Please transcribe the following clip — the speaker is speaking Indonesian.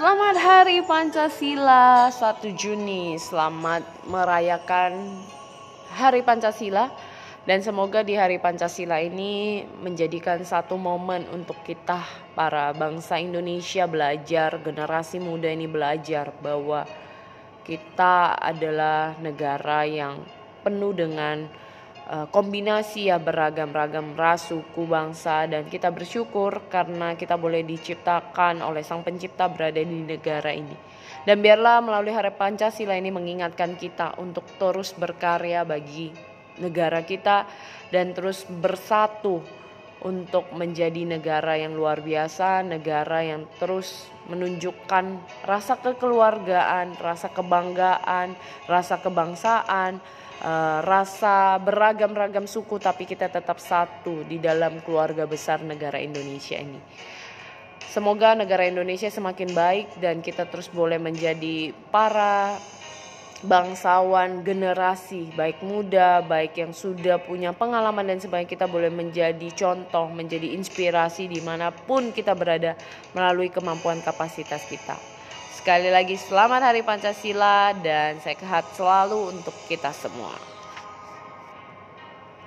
Selamat Hari Pancasila 1 Juni. Selamat merayakan Hari Pancasila dan semoga di Hari Pancasila ini menjadikan satu momen untuk kita para bangsa Indonesia belajar, generasi muda ini belajar bahwa kita adalah negara yang penuh dengan kombinasi ya beragam-ragam ras, suku, bangsa dan kita bersyukur karena kita boleh diciptakan oleh Sang Pencipta berada di negara ini. Dan biarlah melalui Hari Pancasila ini mengingatkan kita untuk terus berkarya bagi negara kita dan terus bersatu untuk menjadi negara yang luar biasa, negara yang terus menunjukkan rasa kekeluargaan, rasa kebanggaan, rasa kebangsaan, uh, rasa beragam-ragam suku tapi kita tetap satu di dalam keluarga besar negara Indonesia ini. Semoga negara Indonesia semakin baik dan kita terus boleh menjadi para bangsawan generasi baik muda baik yang sudah punya pengalaman dan sebagainya kita boleh menjadi contoh menjadi inspirasi di mana pun kita berada melalui kemampuan kapasitas kita. Sekali lagi selamat Hari Pancasila dan sehat selalu untuk kita semua.